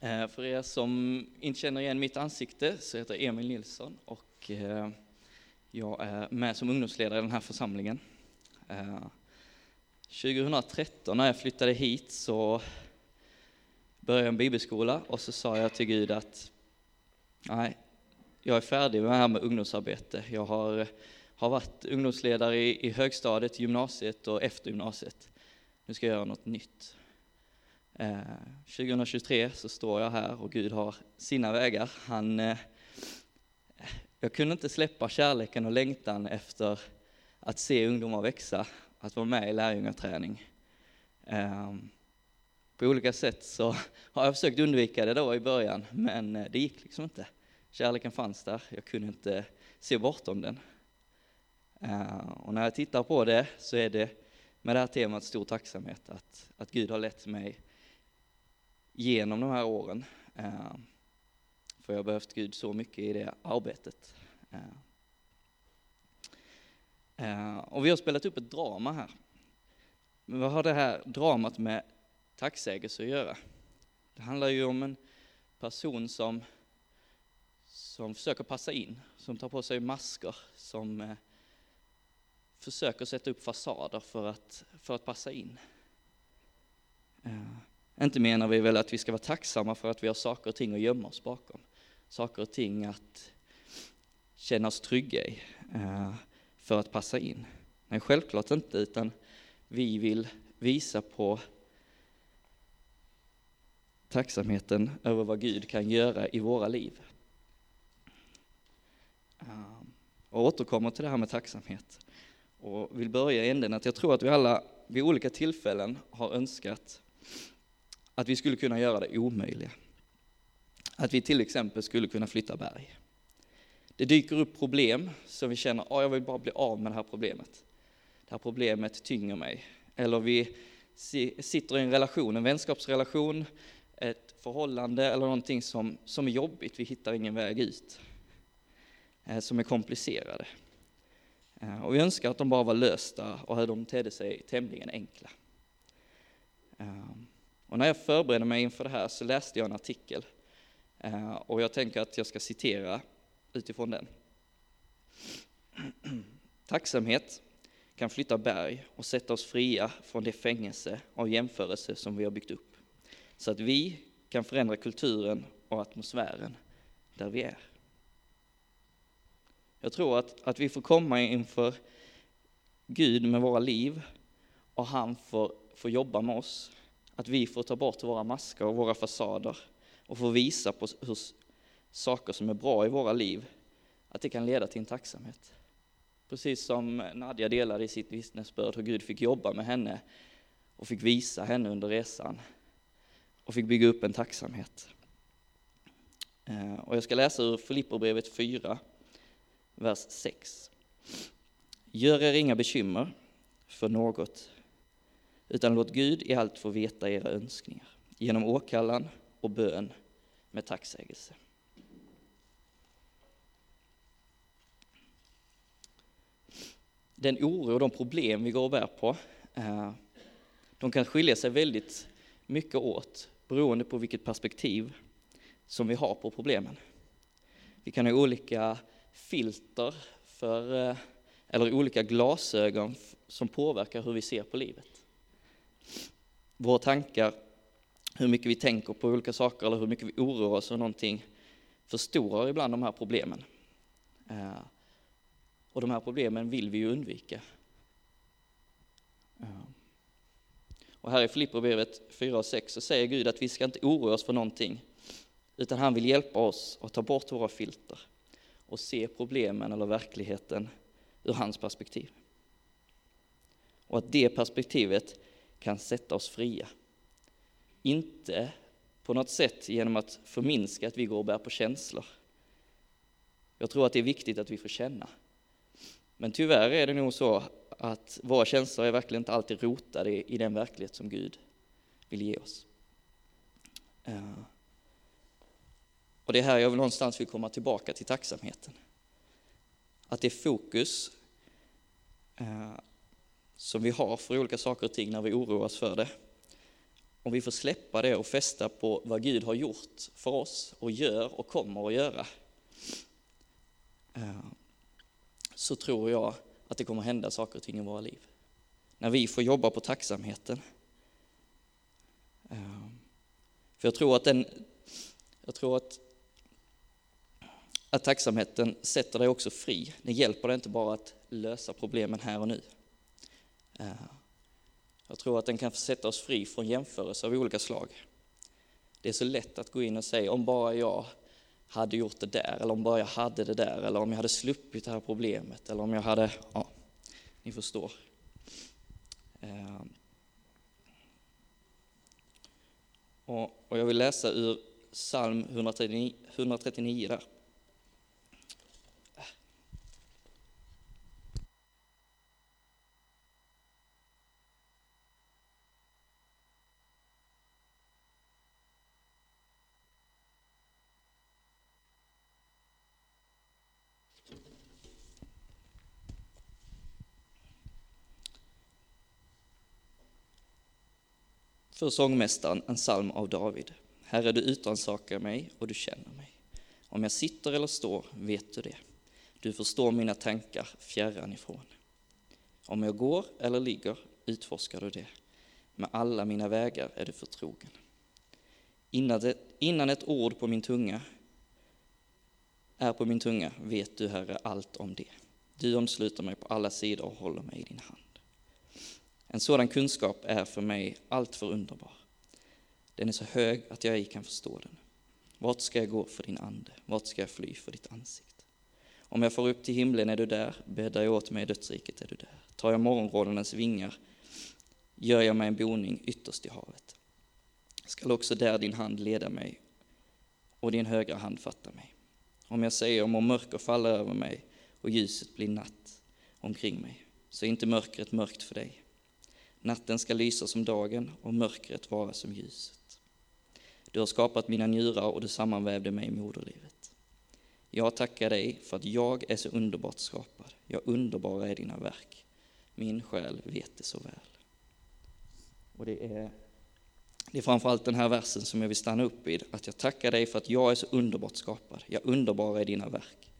Eh, för er som inte känner igen mitt ansikte så heter jag Emil Nilsson och eh, jag är med som ungdomsledare i den här församlingen. Eh, 2013 när jag flyttade hit så började jag en bibelskola och så sa jag till Gud att nej, jag är färdig med det här med ungdomsarbete. Jag har, har varit ungdomsledare i, i högstadiet, gymnasiet och efter gymnasiet. Nu ska jag göra något nytt. Eh, 2023 så står jag här och Gud har sina vägar. Han, eh, jag kunde inte släppa kärleken och längtan efter att se ungdomar växa, att vara med i lärjungaträning. Ehm, på olika sätt så har jag försökt undvika det då i början, men eh, det gick liksom inte. Kärleken fanns där, jag kunde inte se bortom den. Ehm, och när jag tittar på det så är det med det här temat stor tacksamhet att, att Gud har lett mig genom de här åren. Eh, för jag har behövt Gud så mycket i det arbetet. Eh, eh, och vi har spelat upp ett drama här. Men vad har det här dramat med tacksägelse att göra? Det handlar ju om en person som, som försöker passa in, som tar på sig masker, som försöker sätta upp fasader för att, för att passa in. Inte menar vi väl att vi ska vara tacksamma för att vi har saker och ting att gömma oss bakom. Saker och ting att känna oss trygga i eh, för att passa in. Nej, självklart inte, utan vi vill visa på tacksamheten över vad Gud kan göra i våra liv. Eh, och återkommer till det här med tacksamhet. Och vill börja i änden att jag tror att vi alla vid olika tillfällen har önskat att vi skulle kunna göra det omöjliga. Att vi till exempel skulle kunna flytta berg. Det dyker upp problem som vi känner, oh, jag vill bara bli av med det här problemet. Det här problemet tynger mig. Eller vi sitter i en relation, en vänskapsrelation, ett förhållande eller någonting som, som är jobbigt, vi hittar ingen väg ut. Eh, som är komplicerade. Eh, och vi önskar att de bara var lösta och att de tedde sig tämligen enkla. Um, och när jag förberedde mig inför det här så läste jag en artikel eh, och jag tänker att jag ska citera utifrån den. Tacksamhet kan flytta berg och sätta oss fria från det fängelse av jämförelse som vi har byggt upp. Så att vi kan förändra kulturen och atmosfären där vi är. Jag tror att, att vi får komma inför Gud med våra liv och han får, får jobba med oss att vi får ta bort våra masker och våra fasader och få visa på hur saker som är bra i våra liv, att det kan leda till en tacksamhet. Precis som Nadja delade i sitt vittnesbörd hur Gud fick jobba med henne och fick visa henne under resan och fick bygga upp en tacksamhet. Eh, och jag ska läsa ur Filipperbrevet 4, vers 6. Gör er inga bekymmer för något, utan låt Gud i allt få veta era önskningar genom åkallan och bön med tacksägelse. Den oro och de problem vi går och bär på, eh, de kan skilja sig väldigt mycket åt beroende på vilket perspektiv som vi har på problemen. Vi kan ha olika filter för, eh, eller olika glasögon som påverkar hur vi ser på livet våra tankar, hur mycket vi tänker på olika saker eller hur mycket vi oroar oss för någonting, förstorar ibland de här problemen. Eh, och de här problemen vill vi ju undvika. Eh, och här i Filipperbrevet 4 och 6 så säger Gud att vi ska inte oroa oss för någonting, utan han vill hjälpa oss att ta bort våra filter och se problemen eller verkligheten ur hans perspektiv. Och att det perspektivet kan sätta oss fria. Inte på något sätt genom att förminska att vi går och bär på känslor. Jag tror att det är viktigt att vi får känna. Men tyvärr är det nog så att våra känslor är verkligen inte alltid rotade i den verklighet som Gud vill ge oss. Eh, och det är här jag någonstans vill komma tillbaka till tacksamheten. Att det fokus eh, som vi har för olika saker och ting när vi oroar oss för det. om vi får släppa det och fästa på vad Gud har gjort för oss och gör och kommer att göra, eh, så tror jag att det kommer hända saker och ting i våra liv. När vi får jobba på tacksamheten. Eh, för jag tror att den, jag tror att, att tacksamheten sätter dig också fri. Det hjälper dig inte bara att lösa problemen här och nu. Jag tror att den kan sätta oss fri från jämförelser av olika slag. Det är så lätt att gå in och säga om bara jag hade gjort det där, eller om bara jag hade det där, eller om jag hade sluppit det här problemet, eller om jag hade, ja, ni förstår. Eh, och, jag vill läsa ur psalm 139, 139 där. För sångmästaren en psalm av David. Herre, du utansakar mig och du känner mig. Om jag sitter eller står vet du det. Du förstår mina tankar fjärran ifrån. Om jag går eller ligger utforskar du det. Med alla mina vägar är du förtrogen. Innan, det, innan ett ord på min tunga är på min tunga vet du, Herre, allt om det. Du omsluter mig på alla sidor och håller mig i din hand. En sådan kunskap är för mig alltför underbar. Den är så hög att jag ej kan förstå den. Vart ska jag gå för din ande? Vart ska jag fly för ditt ansikte? Om jag får upp till himlen är du där, bäddar jag åt mig i dödsriket är du där. Tar jag morgonrådens vingar gör jag mig en boning ytterst i havet. Skall också där din hand leda mig och din högra hand fatta mig. Om jag säger om mörker faller över mig och ljuset blir natt omkring mig, så är inte mörkret mörkt för dig. Natten ska lysa som dagen och mörkret vara som ljuset. Du har skapat mina njurar och du sammanvävde mig i moderlivet. Jag tackar dig för att jag är så underbart skapad. jag underbara är dina verk. Min själ vet det så väl. Och det är, det är framförallt den här versen som jag vill stanna upp vid. Att jag tackar dig för att jag är så underbart skapad. jag underbara är dina verk.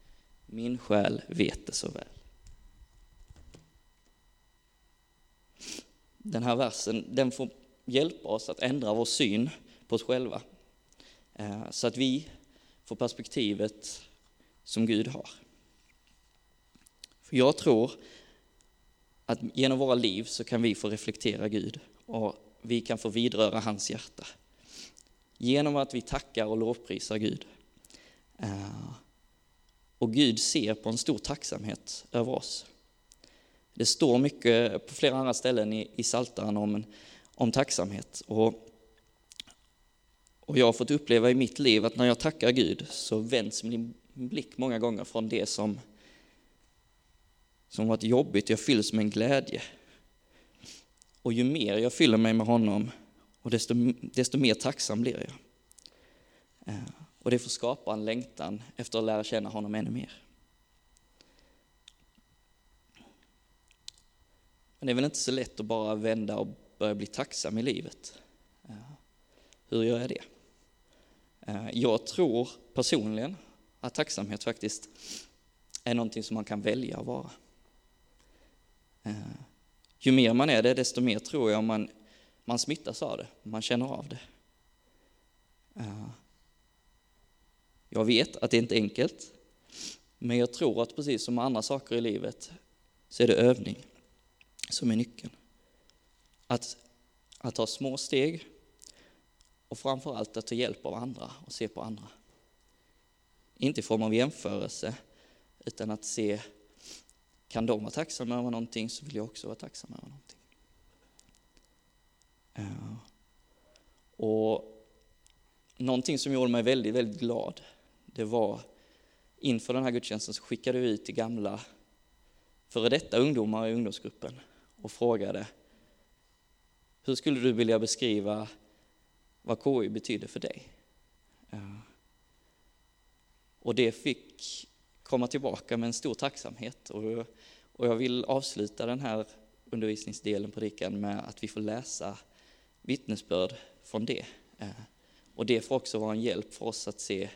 Min själ vet det så väl. Den här versen, den får hjälpa oss att ändra vår syn på oss själva. Eh, så att vi får perspektivet som Gud har. För jag tror att genom våra liv så kan vi få reflektera Gud och vi kan få vidröra hans hjärta. Genom att vi tackar och lovprisar Gud. Eh, och Gud ser på en stor tacksamhet över oss. Det står mycket på flera andra ställen i, i Saltaren om, om tacksamhet. Och, och jag har fått uppleva i mitt liv att när jag tackar Gud så vänds min blick många gånger från det som, som varit jobbigt, jag fylls med en glädje. Och ju mer jag fyller mig med honom, och desto, desto mer tacksam blir jag. Eh, och det får skapa en längtan efter att lära känna honom ännu mer. Men det är väl inte så lätt att bara vända och börja bli tacksam i livet. Hur gör jag det? Jag tror personligen att tacksamhet faktiskt är någonting som man kan välja att vara. Ju mer man är det, desto mer tror jag man, man smittas av det, man känner av det. Jag vet att det inte är enkelt, men jag tror att precis som med andra saker i livet så är det övning som är nyckeln. Att, att ta små steg och framförallt att ta hjälp av andra och se på andra. Inte i form av jämförelse, utan att se, kan de vara tacksamma över någonting så vill jag också vara tacksam över någonting. Uh, och någonting som gjorde mig väldigt, väldigt glad, det var inför den här gudstjänsten så skickade vi ut till gamla före detta ungdomar i ungdomsgruppen och frågade hur skulle du vilja beskriva vad KI betyder för dig? Och det fick komma tillbaka med en stor tacksamhet. Och jag vill avsluta den här undervisningsdelen på Rikan med att vi får läsa vittnesbörd från det. Och det får också vara en hjälp för oss att se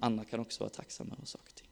andra kan också vara tacksamma över saker och ting.